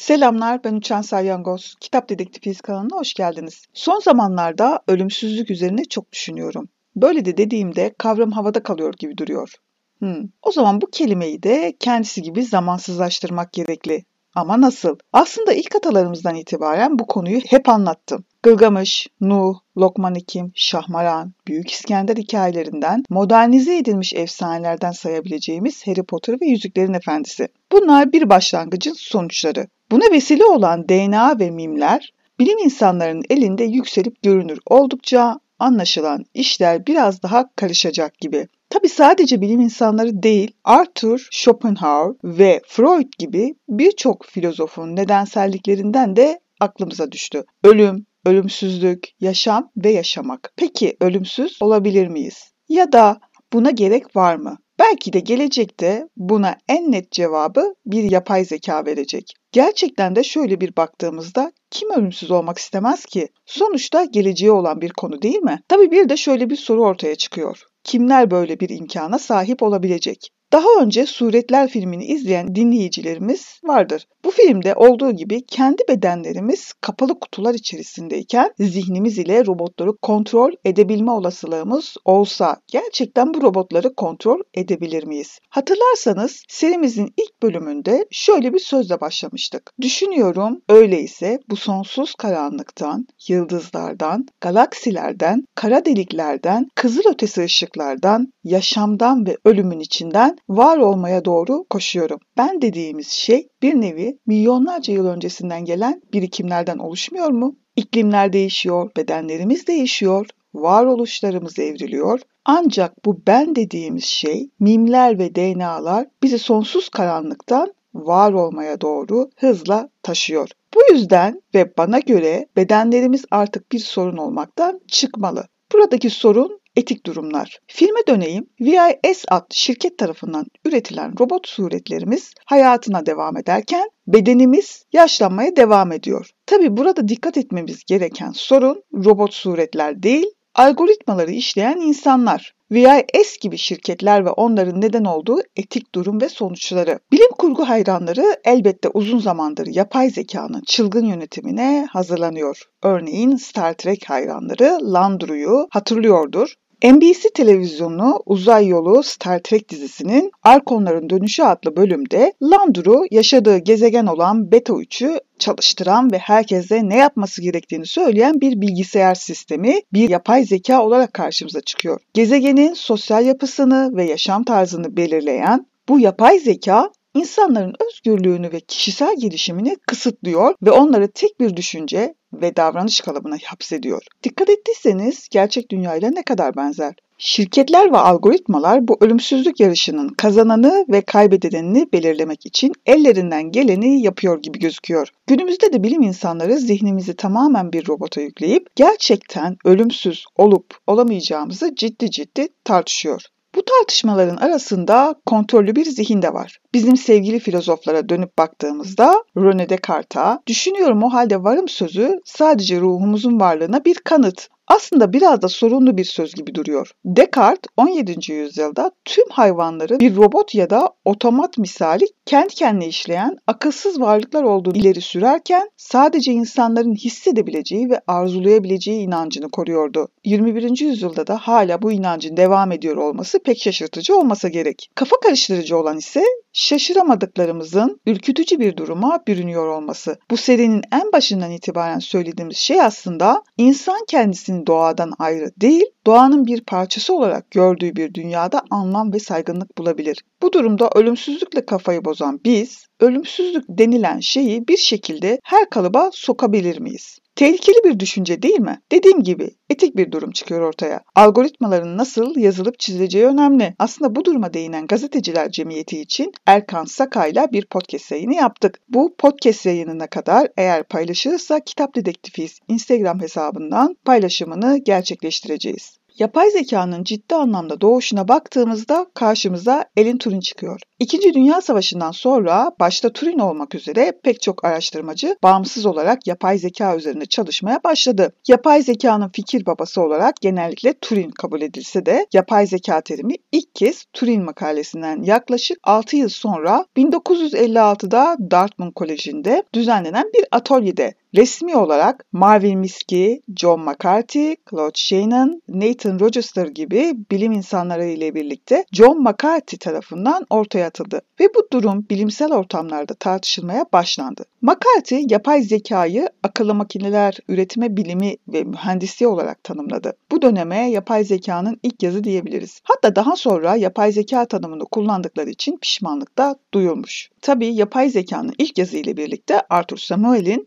Selamlar, ben Uçan Salyangoz. Kitap Dedektifiyiz kanalına hoş geldiniz. Son zamanlarda ölümsüzlük üzerine çok düşünüyorum. Böyle de dediğimde kavram havada kalıyor gibi duruyor. Hmm. O zaman bu kelimeyi de kendisi gibi zamansızlaştırmak gerekli. Ama nasıl? Aslında ilk atalarımızdan itibaren bu konuyu hep anlattım. Gılgamış, Nuh, Lokman Hekim, Şahmaran, Büyük İskender hikayelerinden modernize edilmiş efsanelerden sayabileceğimiz Harry Potter ve Yüzüklerin Efendisi. Bunlar bir başlangıcın sonuçları. Buna vesile olan DNA ve mimler bilim insanlarının elinde yükselip görünür oldukça anlaşılan işler biraz daha karışacak gibi. Tabi sadece bilim insanları değil, Arthur Schopenhauer ve Freud gibi birçok filozofun nedenselliklerinden de aklımıza düştü. Ölüm, ölümsüzlük, yaşam ve yaşamak. Peki ölümsüz olabilir miyiz? Ya da buna gerek var mı? Belki de gelecekte buna en net cevabı bir yapay zeka verecek. Gerçekten de şöyle bir baktığımızda kim ölümsüz olmak istemez ki? Sonuçta geleceğe olan bir konu değil mi? Tabii bir de şöyle bir soru ortaya çıkıyor. Kimler böyle bir imkana sahip olabilecek? Daha önce Suretler filmini izleyen dinleyicilerimiz vardır. Bu filmde olduğu gibi kendi bedenlerimiz kapalı kutular içerisindeyken zihnimiz ile robotları kontrol edebilme olasılığımız olsa gerçekten bu robotları kontrol edebilir miyiz? Hatırlarsanız serimizin ilk bölümünde şöyle bir sözle başlamıştık. Düşünüyorum öyleyse bu sonsuz karanlıktan, yıldızlardan, galaksilerden, kara deliklerden, kızıl ötesi ışıklardan, yaşamdan ve ölümün içinden var olmaya doğru koşuyorum. Ben dediğimiz şey bir nevi milyonlarca yıl öncesinden gelen birikimlerden oluşmuyor mu? İklimler değişiyor, bedenlerimiz değişiyor, varoluşlarımız evriliyor. Ancak bu ben dediğimiz şey, mimler ve DNA'lar bizi sonsuz karanlıktan var olmaya doğru hızla taşıyor. Bu yüzden ve bana göre bedenlerimiz artık bir sorun olmaktan çıkmalı. Buradaki sorun etik durumlar. Filme döneyim. VIS adlı şirket tarafından üretilen robot suretlerimiz hayatına devam ederken bedenimiz yaşlanmaya devam ediyor. Tabi burada dikkat etmemiz gereken sorun robot suretler değil, algoritmaları işleyen insanlar. VIS gibi şirketler ve onların neden olduğu etik durum ve sonuçları. Bilim kurgu hayranları elbette uzun zamandır yapay zekanın çılgın yönetimine hazırlanıyor. Örneğin Star Trek hayranları Landru'yu hatırlıyordur. NBC televizyonu Uzay Yolu Star Trek dizisinin Arkonların Dönüşü adlı bölümde Landru yaşadığı gezegen olan Beta 3'ü çalıştıran ve herkese ne yapması gerektiğini söyleyen bir bilgisayar sistemi, bir yapay zeka olarak karşımıza çıkıyor. Gezegenin sosyal yapısını ve yaşam tarzını belirleyen bu yapay zeka insanların özgürlüğünü ve kişisel gelişimini kısıtlıyor ve onları tek bir düşünce ve davranış kalıbına hapsediyor. Dikkat ettiyseniz gerçek dünyayla ne kadar benzer. Şirketler ve algoritmalar bu ölümsüzlük yarışının kazananı ve kaybedenini belirlemek için ellerinden geleni yapıyor gibi gözüküyor. Günümüzde de bilim insanları zihnimizi tamamen bir robota yükleyip gerçekten ölümsüz olup olamayacağımızı ciddi ciddi tartışıyor. Bu tartışmaların arasında kontrollü bir zihin de var. Bizim sevgili filozoflara dönüp baktığımızda René Descartes'a düşünüyorum o halde varım sözü sadece ruhumuzun varlığına bir kanıt. Aslında biraz da sorunlu bir söz gibi duruyor. Descartes 17. yüzyılda tüm hayvanları bir robot ya da otomat misali kendi kendine işleyen akılsız varlıklar olduğunu ileri sürerken sadece insanların hissedebileceği ve arzulayabileceği inancını koruyordu. 21. yüzyılda da hala bu inancın devam ediyor olması pek şaşırtıcı olmasa gerek. Kafa karıştırıcı olan ise şaşıramadıklarımızın ürkütücü bir duruma bürünüyor olması. Bu serinin en başından itibaren söylediğimiz şey aslında insan kendisini doğadan ayrı değil, doğanın bir parçası olarak gördüğü bir dünyada anlam ve saygınlık bulabilir. Bu durumda ölümsüzlükle kafayı bozan biz, ölümsüzlük denilen şeyi bir şekilde her kalıba sokabilir miyiz? Tehlikeli bir düşünce değil mi? Dediğim gibi etik bir durum çıkıyor ortaya. Algoritmaların nasıl yazılıp çizileceği önemli. Aslında bu duruma değinen gazeteciler cemiyeti için Erkan Saka'yla bir podcast yayını yaptık. Bu podcast yayınına kadar eğer paylaşırsa Kitap Dedektifiyiz Instagram hesabından paylaşımını gerçekleştireceğiz. Yapay zekanın ciddi anlamda doğuşuna baktığımızda karşımıza Alan Turing çıkıyor. İkinci Dünya Savaşı'ndan sonra başta Turing olmak üzere pek çok araştırmacı bağımsız olarak yapay zeka üzerinde çalışmaya başladı. Yapay zekanın fikir babası olarak genellikle Turing kabul edilse de yapay zeka terimi ilk kez Turing makalesinden yaklaşık 6 yıl sonra 1956'da Dartmouth Koleji'nde düzenlenen bir atölyede Resmi olarak Marvin Minsky, John McCarthy, Claude Shannon, Nathan Rochester gibi bilim insanları ile birlikte John McCarthy tarafından ortaya atıldı ve bu durum bilimsel ortamlarda tartışılmaya başlandı. McCarthy yapay zekayı akıllı makineler üretime bilimi ve mühendisliği olarak tanımladı. Bu döneme yapay zekanın ilk yazı diyebiliriz. Hatta daha sonra yapay zeka tanımını kullandıkları için pişmanlık da duyulmuş. Tabii yapay zekanın ilk yazı ile birlikte Arthur Samuel'in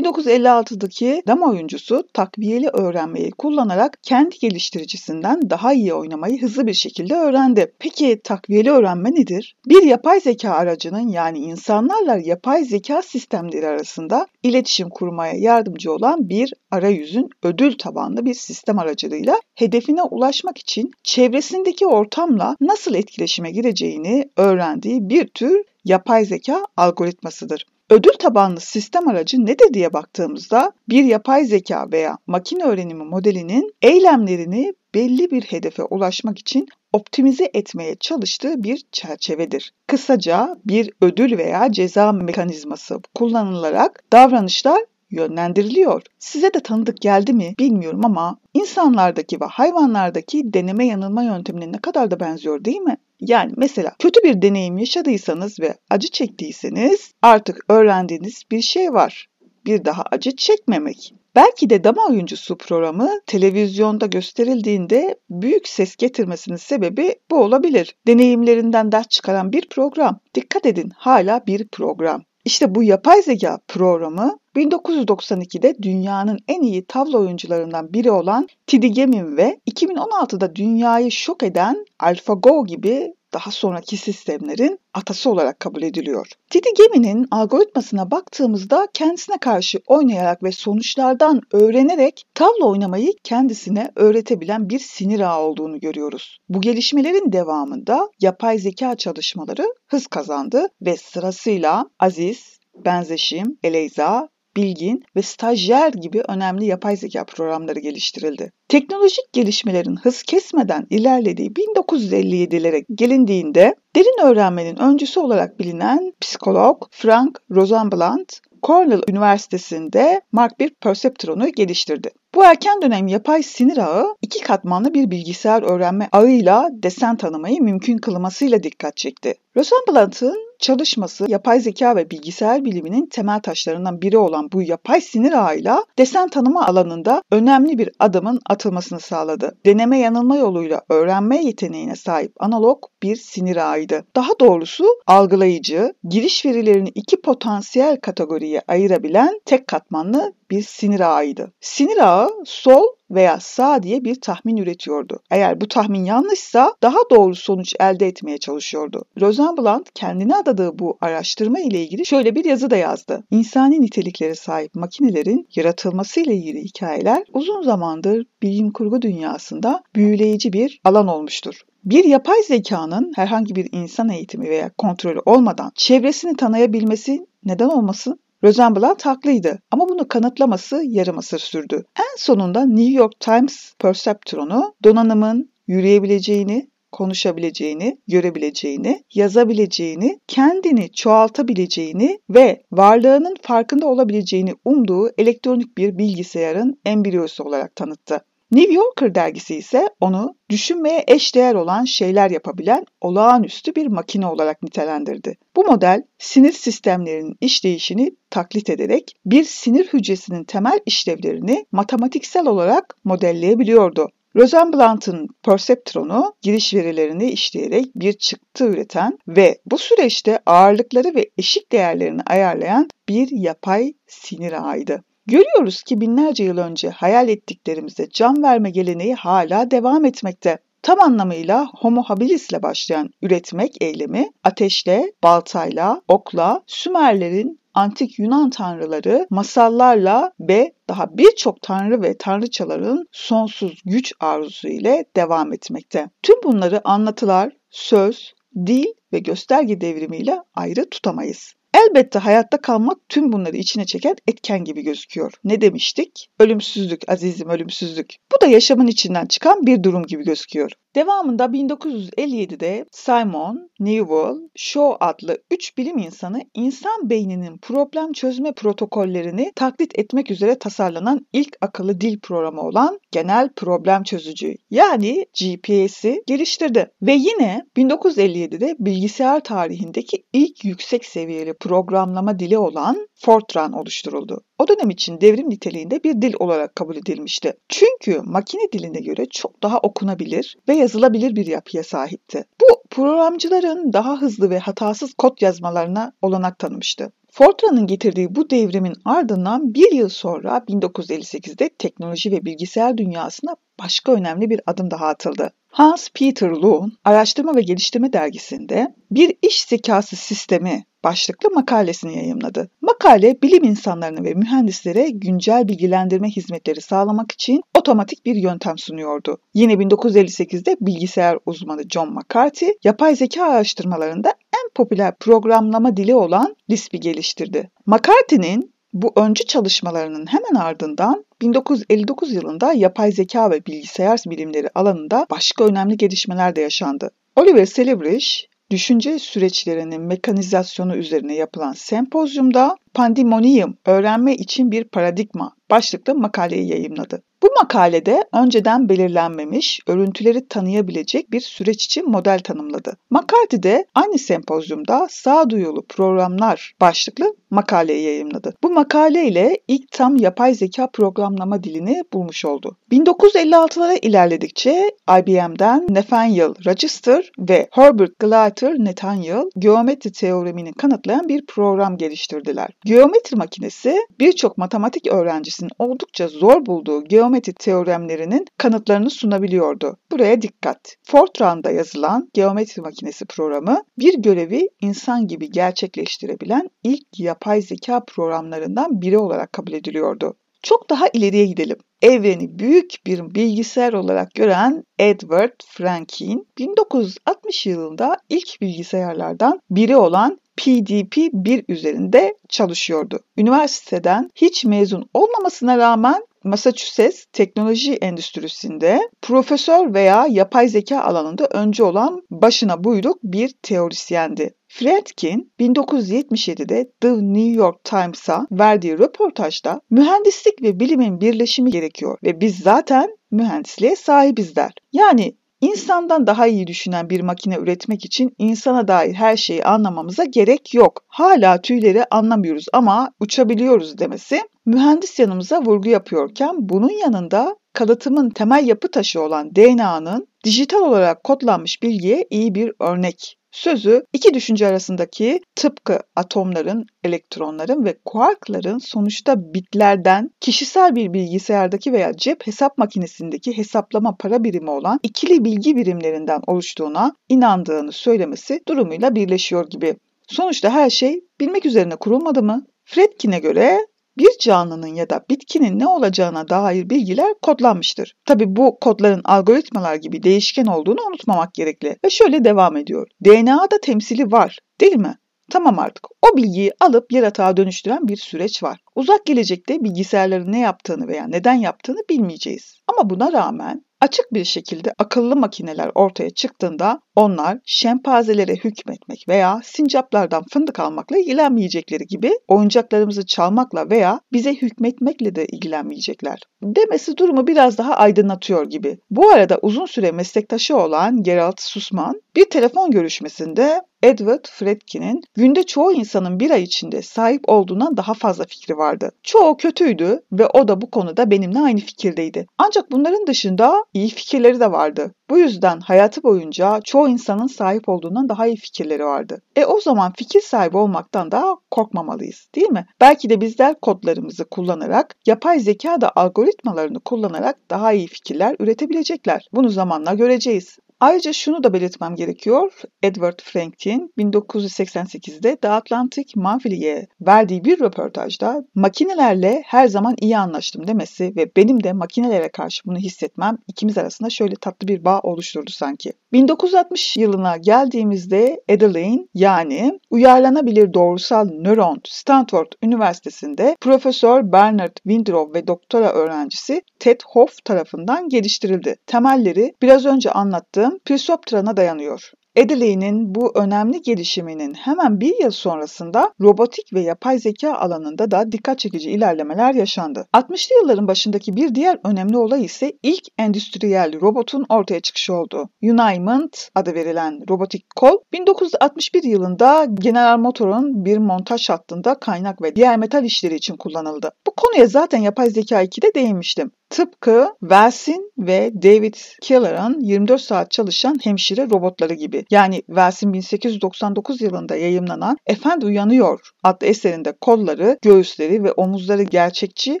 1956'daki dama oyuncusu takviyeli öğrenmeyi kullanarak kendi geliştiricisinden daha iyi oynamayı hızlı bir şekilde öğrendi. Peki takviyeli öğrenme nedir? Bir yapay zeka aracının yani insanlarla yapay zeka sistemleri arasında iletişim kurmaya yardımcı olan bir arayüzün ödül tabanlı bir sistem aracılığıyla hedefine ulaşmak için çevresindeki ortamla nasıl etkileşime gireceğini öğrendiği bir tür yapay zeka algoritmasıdır. Ödül tabanlı sistem aracı nedir diye baktığımızda bir yapay zeka veya makine öğrenimi modelinin eylemlerini belli bir hedefe ulaşmak için optimize etmeye çalıştığı bir çerçevedir. Kısaca bir ödül veya ceza mekanizması kullanılarak davranışlar yönlendiriliyor. Size de tanıdık geldi mi bilmiyorum ama insanlardaki ve hayvanlardaki deneme yanılma yöntemine ne kadar da benziyor değil mi? Yani mesela kötü bir deneyim yaşadıysanız ve acı çektiyseniz artık öğrendiğiniz bir şey var. Bir daha acı çekmemek. Belki de dama oyuncusu programı televizyonda gösterildiğinde büyük ses getirmesinin sebebi bu olabilir. Deneyimlerinden ders çıkaran bir program. Dikkat edin hala bir program. İşte bu yapay zeka programı 1992'de dünyanın en iyi tavla oyuncularından biri olan Tid Gemin ve 2016'da dünyayı şok eden AlphaGo gibi daha sonraki sistemlerin atası olarak kabul ediliyor. Didi Gemi'nin algoritmasına baktığımızda kendisine karşı oynayarak ve sonuçlardan öğrenerek tavla oynamayı kendisine öğretebilen bir sinir ağı olduğunu görüyoruz. Bu gelişmelerin devamında yapay zeka çalışmaları hız kazandı ve sırasıyla Aziz, Benzeşim, Eleyza, Bilgin ve Stajyer gibi önemli yapay zeka programları geliştirildi. Teknolojik gelişmelerin hız kesmeden ilerlediği 1957'lere gelindiğinde derin öğrenmenin öncüsü olarak bilinen psikolog Frank Rosenblatt, Cornell Üniversitesi'nde Mark bir perceptronu geliştirdi. Bu erken dönem yapay sinir ağı iki katmanlı bir bilgisayar öğrenme ağıyla desen tanımayı mümkün kılmasıyla dikkat çekti. Rosenblatt'ın çalışması yapay zeka ve bilgisayar biliminin temel taşlarından biri olan bu yapay sinir ağıyla desen tanıma alanında önemli bir adımın atılmasını sağladı. Deneme yanılma yoluyla öğrenme yeteneğine sahip analog bir sinir ağıydı. Daha doğrusu algılayıcı, giriş verilerini iki potansiyel kategoriye ayırabilen tek katmanlı bir sinir ağıydı. Sinir ağı sol veya sağ diye bir tahmin üretiyordu. Eğer bu tahmin yanlışsa daha doğru sonuç elde etmeye çalışıyordu. Rosenblatt kendine adadığı bu araştırma ile ilgili şöyle bir yazı da yazdı. İnsani niteliklere sahip makinelerin yaratılması ile ilgili hikayeler uzun zamandır bilim kurgu dünyasında büyüleyici bir alan olmuştur. Bir yapay zekanın herhangi bir insan eğitimi veya kontrolü olmadan çevresini tanıyabilmesi neden olmasın? Rosenblatt haklıydı ama bunu kanıtlaması yarım asır sürdü. En sonunda New York Times Perceptron'u donanımın yürüyebileceğini, konuşabileceğini, görebileceğini, yazabileceğini, kendini çoğaltabileceğini ve varlığının farkında olabileceğini umduğu elektronik bir bilgisayarın embriyosu olarak tanıttı. New Yorker dergisi ise onu düşünmeye eşdeğer olan şeyler yapabilen olağanüstü bir makine olarak nitelendirdi. Bu model sinir sistemlerinin işleyişini taklit ederek bir sinir hücresinin temel işlevlerini matematiksel olarak modelleyebiliyordu. Rosenblatt'ın perceptronu giriş verilerini işleyerek bir çıktı üreten ve bu süreçte ağırlıkları ve eşik değerlerini ayarlayan bir yapay sinir ağıydı. Görüyoruz ki binlerce yıl önce hayal ettiklerimize can verme geleneği hala devam etmekte. Tam anlamıyla homo habilis ile başlayan üretmek eylemi ateşle, baltayla, okla, Sümerlerin antik Yunan tanrıları masallarla ve daha birçok tanrı ve tanrıçaların sonsuz güç arzusu ile devam etmekte. Tüm bunları anlatılar, söz, dil ve gösterge devrimiyle ayrı tutamayız. Elbette hayatta kalmak tüm bunları içine çeken etken gibi gözüküyor. Ne demiştik? Ölümsüzlük, azizim ölümsüzlük. Bu da yaşamın içinden çıkan bir durum gibi gözüküyor. Devamında 1957'de Simon, Newell, Shaw adlı 3 bilim insanı insan beyninin problem çözme protokollerini taklit etmek üzere tasarlanan ilk akıllı dil programı olan genel problem çözücü yani GPS'i geliştirdi. Ve yine 1957'de bilgisayar tarihindeki ilk yüksek seviyeli programlama dili olan Fortran oluşturuldu. O dönem için devrim niteliğinde bir dil olarak kabul edilmişti. Çünkü makine diline göre çok daha okunabilir ve yazılabilir bir yapıya sahipti. Bu programcıların daha hızlı ve hatasız kod yazmalarına olanak tanımıştı. Fortran'ın getirdiği bu devrimin ardından bir yıl sonra 1958'de teknoloji ve bilgisayar dünyasına başka önemli bir adım daha atıldı. Hans Peter Lohn, Araştırma ve Geliştirme dergisinde bir iş zekası sistemi başlıklı makalesini yayımladı. Makale bilim insanlarına ve mühendislere güncel bilgilendirme hizmetleri sağlamak için otomatik bir yöntem sunuyordu. Yine 1958'de bilgisayar uzmanı John McCarthy yapay zeka araştırmalarında en popüler programlama dili olan Lisp'i geliştirdi. McCarthy'nin bu öncü çalışmalarının hemen ardından 1959 yılında yapay zeka ve bilgisayar bilimleri alanında başka önemli gelişmeler de yaşandı. Oliver Celebrish, düşünce süreçlerinin mekanizasyonu üzerine yapılan sempozyumda Pandemonium öğrenme için bir paradigma başlıklı makaleyi yayımladı. Bu makalede önceden belirlenmemiş, örüntüleri tanıyabilecek bir süreç için model tanımladı. McCarthy de aynı sempozyumda sağduyulu programlar başlıklı makaleyi yayımladı. Bu makale ile ilk tam yapay zeka programlama dilini bulmuş oldu. 1956'lara ilerledikçe IBM'den Nathaniel Register ve Herbert Gleiter Nathaniel geometri teoremini kanıtlayan bir program geliştirdiler. Geometri makinesi birçok matematik öğrencisinin oldukça zor bulduğu geometri teoremlerinin kanıtlarını sunabiliyordu. Buraya dikkat. Fortran'da yazılan geometri makinesi programı bir görevi insan gibi gerçekleştirebilen ilk yapay zeka programlarından biri olarak kabul ediliyordu. Çok daha ileriye gidelim. Evreni büyük bir bilgisayar olarak gören Edward Franklin 1960 yılında ilk bilgisayarlardan biri olan PDP-1 üzerinde çalışıyordu. Üniversiteden hiç mezun olmamasına rağmen Massachusetts teknoloji endüstrisinde profesör veya yapay zeka alanında önce olan başına buyruk bir teorisyendi. Friedkin 1977'de The New York Times'a verdiği röportajda mühendislik ve bilimin birleşimi gerekiyor ve biz zaten mühendisliğe sahibiz der. Yani İnsandan daha iyi düşünen bir makine üretmek için insana dair her şeyi anlamamıza gerek yok. Hala tüyleri anlamıyoruz ama uçabiliyoruz demesi mühendis yanımıza vurgu yapıyorken bunun yanında kalıtımın temel yapı taşı olan DNA'nın dijital olarak kodlanmış bilgiye iyi bir örnek. Sözü iki düşünce arasındaki tıpkı atomların, elektronların ve kuarkların sonuçta bitlerden kişisel bir bilgisayardaki veya cep hesap makinesindeki hesaplama para birimi olan ikili bilgi birimlerinden oluştuğuna inandığını söylemesi durumuyla birleşiyor gibi. Sonuçta her şey bilmek üzerine kurulmadı mı? Fredkin'e göre bir canlının ya da bitkinin ne olacağına dair bilgiler kodlanmıştır. Tabi bu kodların algoritmalar gibi değişken olduğunu unutmamak gerekli. Ve şöyle devam ediyor. DNA'da temsili var değil mi? Tamam artık o bilgiyi alıp yaratığa dönüştüren bir süreç var. Uzak gelecekte bilgisayarların ne yaptığını veya neden yaptığını bilmeyeceğiz. Ama buna rağmen Açık bir şekilde akıllı makineler ortaya çıktığında onlar şempanzelere hükmetmek veya sincaplardan fındık almakla ilgilenmeyecekleri gibi oyuncaklarımızı çalmakla veya bize hükmetmekle de ilgilenmeyecekler. Demesi durumu biraz daha aydınlatıyor gibi. Bu arada uzun süre meslektaşı olan Gerald Sussman bir telefon görüşmesinde Edward Fredkin'in günde çoğu insanın bir ay içinde sahip olduğundan daha fazla fikri vardı. Çoğu kötüydü ve o da bu konuda benimle aynı fikirdeydi. Ancak bunların dışında iyi fikirleri de vardı. Bu yüzden hayatı boyunca çoğu insanın sahip olduğundan daha iyi fikirleri vardı. E o zaman fikir sahibi olmaktan da korkmamalıyız değil mi? Belki de bizler kodlarımızı kullanarak, yapay zeka da algoritmalarını kullanarak daha iyi fikirler üretebilecekler. Bunu zamanla göreceğiz. Ayrıca şunu da belirtmem gerekiyor. Edward Franklin 1988'de The Atlantic Monthly'ye verdiği bir röportajda makinelerle her zaman iyi anlaştım demesi ve benim de makinelere karşı bunu hissetmem ikimiz arasında şöyle tatlı bir bağ oluşturdu sanki. 1960 yılına geldiğimizde Adeline yani uyarlanabilir doğrusal nöron Stanford Üniversitesi'nde Profesör Bernard Windrow ve doktora öğrencisi Ted Hoff tarafından geliştirildi. Temelleri biraz önce anlattığım adım Prisoptran'a dayanıyor. Adelaine'in bu önemli gelişiminin hemen bir yıl sonrasında robotik ve yapay zeka alanında da dikkat çekici ilerlemeler yaşandı. 60'lı yılların başındaki bir diğer önemli olay ise ilk endüstriyel robotun ortaya çıkışı oldu. Uniment adı verilen robotik kol 1961 yılında General Motor'un bir montaj hattında kaynak ve diğer metal işleri için kullanıldı. Bu konuya zaten yapay zeka 2'de değinmiştim. Tıpkı Wells'in ve David Killer'ın 24 saat çalışan hemşire robotları gibi. Yani Wells'in 1899 yılında yayımlanan Efendi Uyanıyor adlı eserinde kolları, göğüsleri ve omuzları gerçekçi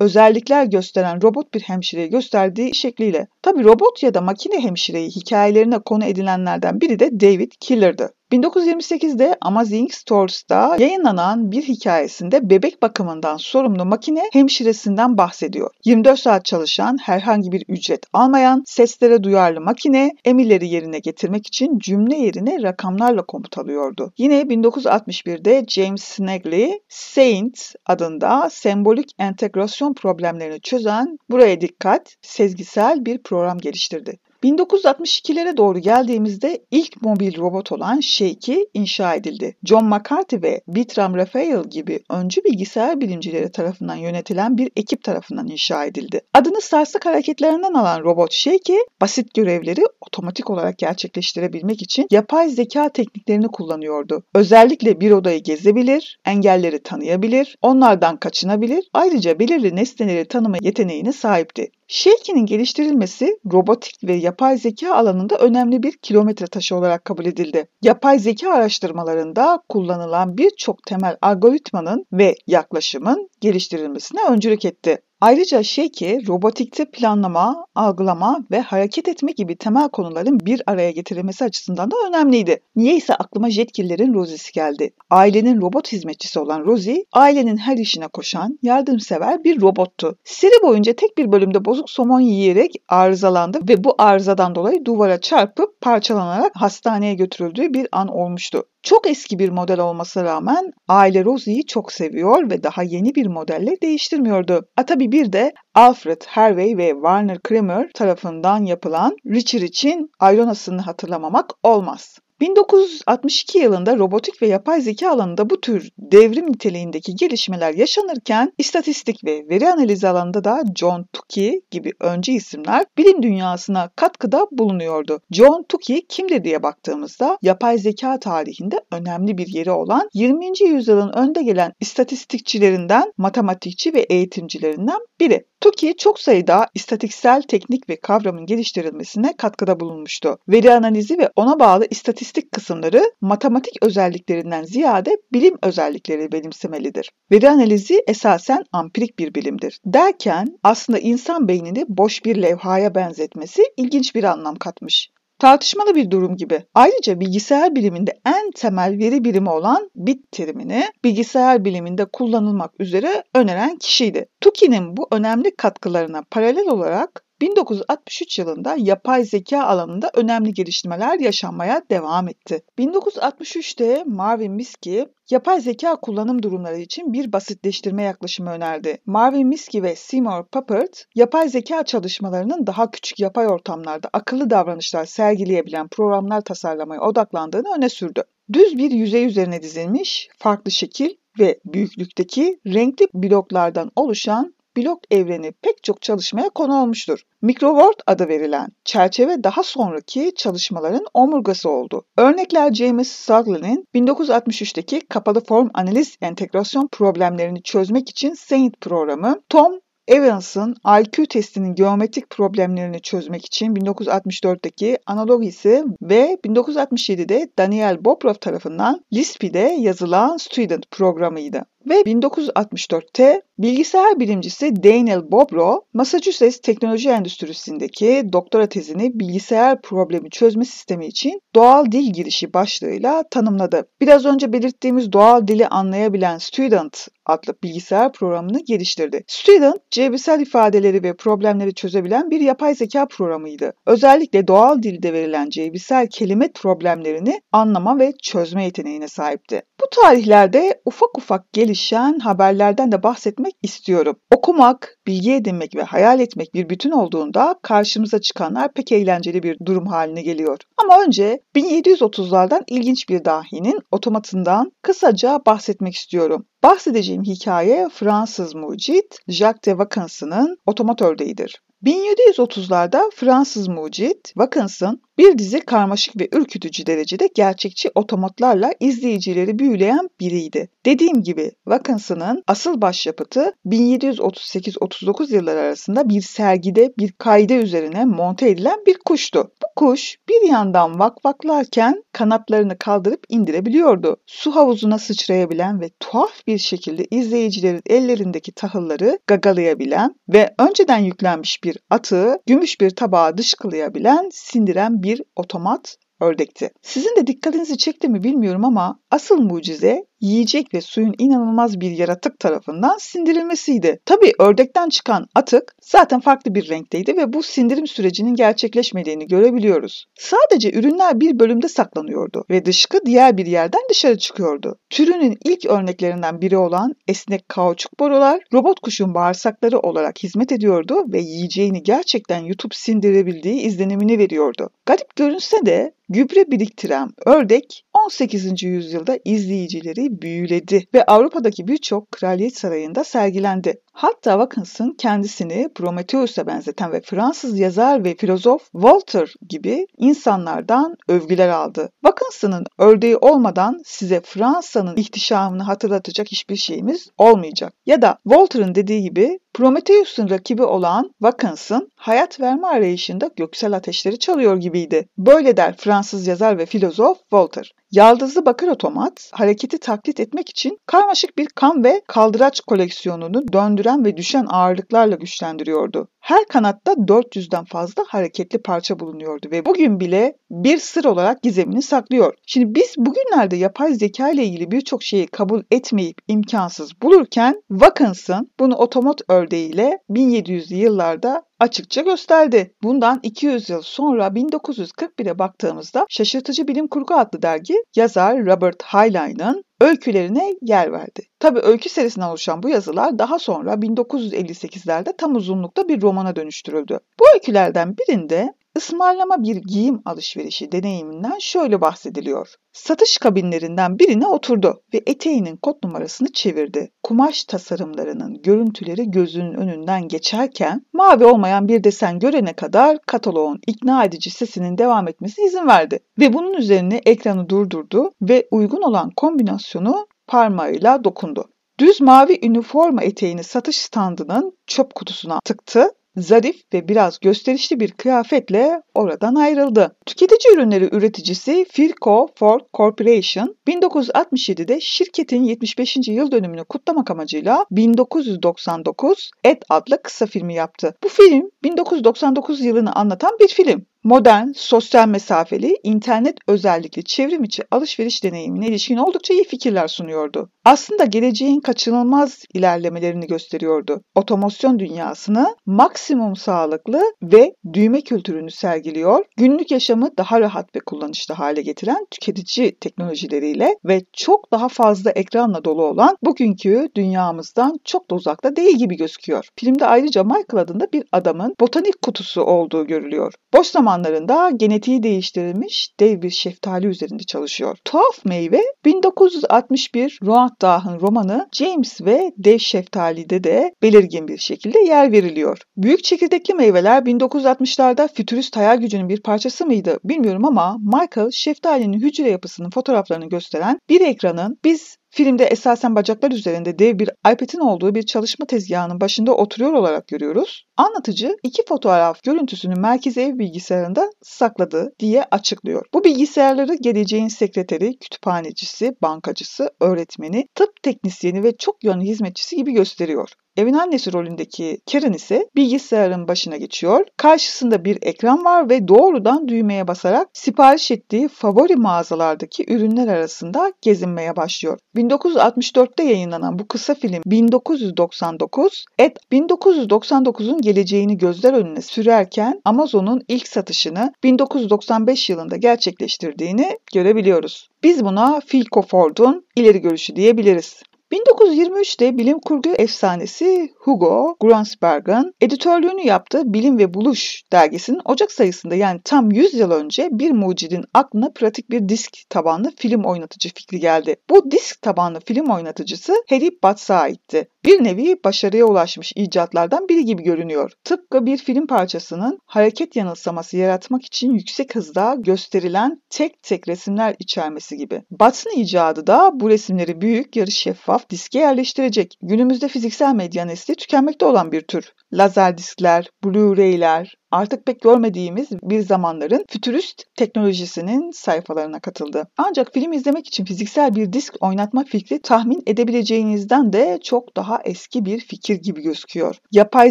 özellikler gösteren robot bir hemşireyi gösterdiği şekliyle. Tabi robot ya da makine hemşireyi hikayelerine konu edilenlerden biri de David Killer'dı. 1928'de Amazing Stores'ta yayınlanan bir hikayesinde bebek bakımından sorumlu makine hemşiresinden bahsediyor. 24 saat çalışan, herhangi bir ücret almayan, seslere duyarlı makine emirleri yerine getirmek için cümle yerine rakamlarla komut alıyordu. Yine 1961'de James Snagley, Saint adında sembolik entegrasyon problemlerini çözen buraya dikkat, sezgisel bir program geliştirdi. 1962'lere doğru geldiğimizde ilk mobil robot olan Shake'i inşa edildi. John McCarthy ve Bertram Raphael gibi öncü bilgisayar bilimcileri tarafından yönetilen bir ekip tarafından inşa edildi. Adını sarsık hareketlerinden alan robot Shake, basit görevleri otomatik olarak gerçekleştirebilmek için yapay zeka tekniklerini kullanıyordu. Özellikle bir odayı gezebilir, engelleri tanıyabilir, onlardan kaçınabilir, ayrıca belirli nesneleri tanıma yeteneğine sahipti. Shake'nin geliştirilmesi robotik ve yapay zeka alanında önemli bir kilometre taşı olarak kabul edildi. Yapay zeka araştırmalarında kullanılan birçok temel algoritmanın ve yaklaşımın geliştirilmesine öncülük etti. Ayrıca Şeki, robotikte planlama, algılama ve hareket etme gibi temel konuların bir araya getirilmesi açısından da önemliydi. Niyeyse aklıma Jetkiller'in Rosie'si geldi. Ailenin robot hizmetçisi olan Rosie, ailenin her işine koşan, yardımsever bir robottu. Seri boyunca tek bir bölümde bozuk somon yiyerek arızalandı ve bu arızadan dolayı duvara çarpıp parçalanarak hastaneye götürüldüğü bir an olmuştu. Çok eski bir model olmasına rağmen aile Rosie'yi çok seviyor ve daha yeni bir modelle değiştirmiyordu. A tabi bir de Alfred Harvey ve Warner Kramer tarafından yapılan Richard için Aylonas'ını hatırlamamak olmaz. 1962 yılında robotik ve yapay zeka alanında bu tür devrim niteliğindeki gelişmeler yaşanırken istatistik ve veri analizi alanında da John Tukey gibi öncü isimler bilim dünyasına katkıda bulunuyordu. John Tukey kimdir diye baktığımızda yapay zeka tarihinde önemli bir yeri olan 20. yüzyılın önde gelen istatistikçilerinden, matematikçi ve eğitimcilerinden biri. TUKİ çok sayıda istatiksel teknik ve kavramın geliştirilmesine katkıda bulunmuştu. Veri analizi ve ona bağlı istatistik kısımları matematik özelliklerinden ziyade bilim özellikleri benimsemelidir. Veri analizi esasen ampirik bir bilimdir. Derken aslında insan beynini boş bir levhaya benzetmesi ilginç bir anlam katmış tartışmalı bir durum gibi. Ayrıca bilgisayar biliminde en temel veri birimi olan bit terimini bilgisayar biliminde kullanılmak üzere öneren kişiydi. Tuki'nin bu önemli katkılarına paralel olarak 1963 yılında yapay zeka alanında önemli gelişmeler yaşanmaya devam etti. 1963'te Marvin Minsky yapay zeka kullanım durumları için bir basitleştirme yaklaşımı önerdi. Marvin Minsky ve Seymour Papert, yapay zeka çalışmalarının daha küçük yapay ortamlarda akıllı davranışlar sergileyebilen programlar tasarlamaya odaklandığını öne sürdü. Düz bir yüzey üzerine dizilmiş, farklı şekil ve büyüklükteki renkli bloklardan oluşan blok evreni pek çok çalışmaya konu olmuştur. Microworld adı verilen çerçeve daha sonraki çalışmaların omurgası oldu. Örnekler James Suglin'in 1963'teki kapalı form analiz entegrasyon problemlerini çözmek için SAINT programı, Tom Evans'ın IQ testinin geometrik problemlerini çözmek için 1964'teki analogisi ve 1967'de Daniel Bobrov tarafından LISP'de yazılan Student programıydı. Ve 1964'te bilgisayar bilimcisi Daniel Bobro, Massachusetts Teknoloji Endüstrisi'ndeki doktora tezini bilgisayar problemi çözme sistemi için doğal dil girişi başlığıyla tanımladı. Biraz önce belirttiğimiz doğal dili anlayabilen Student adlı bilgisayar programını geliştirdi. Student, cebirsel ifadeleri ve problemleri çözebilen bir yapay zeka programıydı. Özellikle doğal dilde verilen cebirsel kelime problemlerini anlama ve çözme yeteneğine sahipti. Bu tarihlerde ufak ufak gelişen haberlerden de bahsetmek istiyorum. Okumak, bilgi edinmek ve hayal etmek bir bütün olduğunda karşımıza çıkanlar pek eğlenceli bir durum haline geliyor. Ama önce 1730'lardan ilginç bir dahinin otomatından kısaca bahsetmek istiyorum. Bahsedeceğim hikaye Fransız mucit Jacques de Vacance'ın otomat ördeğidir. 1730'larda Fransız mucit Vakans'ın bir dizi karmaşık ve ürkütücü derecede gerçekçi otomatlarla izleyicileri büyüleyen biriydi. Dediğim gibi Vakans'ın asıl başyapıtı 1738-39 yılları arasında bir sergide bir kayda üzerine monte edilen bir kuştu. Bu kuş bir yandan vakvaklarken kanatlarını kaldırıp indirebiliyordu. Su havuzuna sıçrayabilen ve tuhaf bir şekilde izleyicilerin ellerindeki tahılları gagalayabilen ve önceden yüklenmiş bir atığı gümüş bir tabağa dışkılayabilen, sindiren bir otomat ördekti. Sizin de dikkatinizi çekti mi bilmiyorum ama asıl mucize yiyecek ve suyun inanılmaz bir yaratık tarafından sindirilmesiydi. Tabii ördekten çıkan atık zaten farklı bir renkteydi ve bu sindirim sürecinin gerçekleşmediğini görebiliyoruz. Sadece ürünler bir bölümde saklanıyordu ve dışkı diğer bir yerden dışarı çıkıyordu. Türünün ilk örneklerinden biri olan esnek kauçuk borular robot kuşun bağırsakları olarak hizmet ediyordu ve yiyeceğini gerçekten yutup sindirebildiği izlenimini veriyordu. Garip görünse de gübre biriktiren ördek 18. yüzyılda izleyicileri büyüledi ve Avrupa'daki birçok kraliyet sarayında sergilendi. Hatta Watkins'ın kendisini Prometheus'a benzeten ve Fransız yazar ve filozof Walter gibi insanlardan övgüler aldı. Watkins'ın ördeği olmadan size Fransa'nın ihtişamını hatırlatacak hiçbir şeyimiz olmayacak. Ya da Walter'ın dediği gibi Prometheus'un rakibi olan Watkins'ın hayat verme arayışında göksel ateşleri çalıyor gibiydi. Böyle der Fransız yazar ve filozof Walter. Yaldızlı bakır otomat hareketi taklit etmek için karmaşık bir kan ve kaldıraç koleksiyonunu döndüren ve düşen ağırlıklarla güçlendiriyordu. Her kanatta 400'den fazla hareketli parça bulunuyordu ve bugün bile bir sır olarak gizemini saklıyor. Şimdi biz bugünlerde yapay zeka ile ilgili birçok şeyi kabul etmeyip imkansız bulurken Vakans'ın bunu otomat ördeğiyle 1700'lü yıllarda açıkça gösterdi. Bundan 200 yıl sonra 1941'e baktığımızda Şaşırtıcı Bilim Kurgu adlı dergi yazar Robert Heinlein'ın öykülerine yer verdi. Tabi öykü serisinden oluşan bu yazılar daha sonra 1958'lerde tam uzunlukta bir romana dönüştürüldü. Bu öykülerden birinde ısmarlama bir giyim alışverişi deneyiminden şöyle bahsediliyor. Satış kabinlerinden birine oturdu ve eteğinin kod numarasını çevirdi. Kumaş tasarımlarının görüntüleri gözünün önünden geçerken mavi olmayan bir desen görene kadar kataloğun ikna edici sesinin devam etmesine izin verdi. Ve bunun üzerine ekranı durdurdu ve uygun olan kombinasyonu parmağıyla dokundu. Düz mavi üniforma eteğini satış standının çöp kutusuna tıktı zarif ve biraz gösterişli bir kıyafetle oradan ayrıldı. Tüketici ürünleri üreticisi Philco Ford Corporation 1967'de şirketin 75. yıl dönümünü kutlamak amacıyla 1999 Et adlı kısa filmi yaptı. Bu film 1999 yılını anlatan bir film modern, sosyal mesafeli, internet özellikli çevrim içi alışveriş deneyimine ilişkin oldukça iyi fikirler sunuyordu. Aslında geleceğin kaçınılmaz ilerlemelerini gösteriyordu. Otomasyon dünyasını maksimum sağlıklı ve düğme kültürünü sergiliyor, günlük yaşamı daha rahat ve kullanışlı hale getiren tüketici teknolojileriyle ve çok daha fazla ekranla dolu olan bugünkü dünyamızdan çok da uzakta değil gibi gözüküyor. Filmde ayrıca Michael adında bir adamın botanik kutusu olduğu görülüyor. Boş zaman zamanlarında genetiği değiştirilmiş dev bir şeftali üzerinde çalışıyor. Tuhaf meyve 1961 Roald Dahl'ın romanı James ve Dev Şeftali'de de belirgin bir şekilde yer veriliyor. Büyük çekirdekli meyveler 1960'larda fütürist hayal gücünün bir parçası mıydı bilmiyorum ama Michael şeftalinin hücre yapısının fotoğraflarını gösteren bir ekranın biz Filmde esasen bacaklar üzerinde dev bir iPad'in olduğu bir çalışma tezgahının başında oturuyor olarak görüyoruz. Anlatıcı iki fotoğraf görüntüsünü merkez ev bilgisayarında sakladı diye açıklıyor. Bu bilgisayarları geleceğin sekreteri, kütüphanecisi, bankacısı, öğretmeni, tıp teknisyeni ve çok yönlü hizmetçisi gibi gösteriyor. Evin annesi rolündeki Karen ise bilgisayarın başına geçiyor. Karşısında bir ekran var ve doğrudan düğmeye basarak sipariş ettiği favori mağazalardaki ürünler arasında gezinmeye başlıyor. 1964'te yayınlanan bu kısa film 1999, et 1999'un geleceğini gözler önüne sürerken Amazon'un ilk satışını 1995 yılında gerçekleştirdiğini görebiliyoruz. Biz buna Phil Ford'un ileri görüşü diyebiliriz. 1923'te bilim kurgu efsanesi Hugo Grunsberg'ın editörlüğünü yaptığı Bilim ve Buluş dergisinin Ocak sayısında yani tam 100 yıl önce bir mucidin aklına pratik bir disk tabanlı film oynatıcı fikri geldi. Bu disk tabanlı film oynatıcısı Harry Batts'a aitti. Bir nevi başarıya ulaşmış icatlardan biri gibi görünüyor. Tıpkı bir film parçasının hareket yanılsaması yaratmak için yüksek hızda gösterilen tek tek resimler içermesi gibi. Batts'ın icadı da bu resimleri büyük, yarı şeffaf diske yerleştirecek. Günümüzde fiziksel medya nesli tükenmekte olan bir tür. Lazer diskler, Blu-ray'ler, artık pek görmediğimiz bir zamanların fütürist teknolojisinin sayfalarına katıldı. Ancak film izlemek için fiziksel bir disk oynatma fikri tahmin edebileceğinizden de çok daha eski bir fikir gibi gözüküyor. Yapay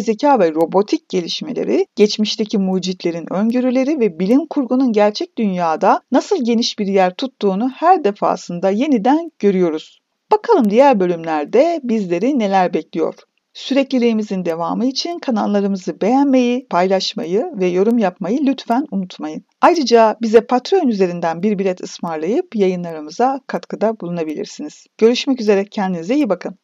zeka ve robotik gelişmeleri, geçmişteki mucitlerin öngörüleri ve bilim kurgunun gerçek dünyada nasıl geniş bir yer tuttuğunu her defasında yeniden görüyoruz. Bakalım diğer bölümlerde bizleri neler bekliyor. Sürekliliğimizin devamı için kanallarımızı beğenmeyi, paylaşmayı ve yorum yapmayı lütfen unutmayın. Ayrıca bize Patreon üzerinden bir bilet ısmarlayıp yayınlarımıza katkıda bulunabilirsiniz. Görüşmek üzere kendinize iyi bakın.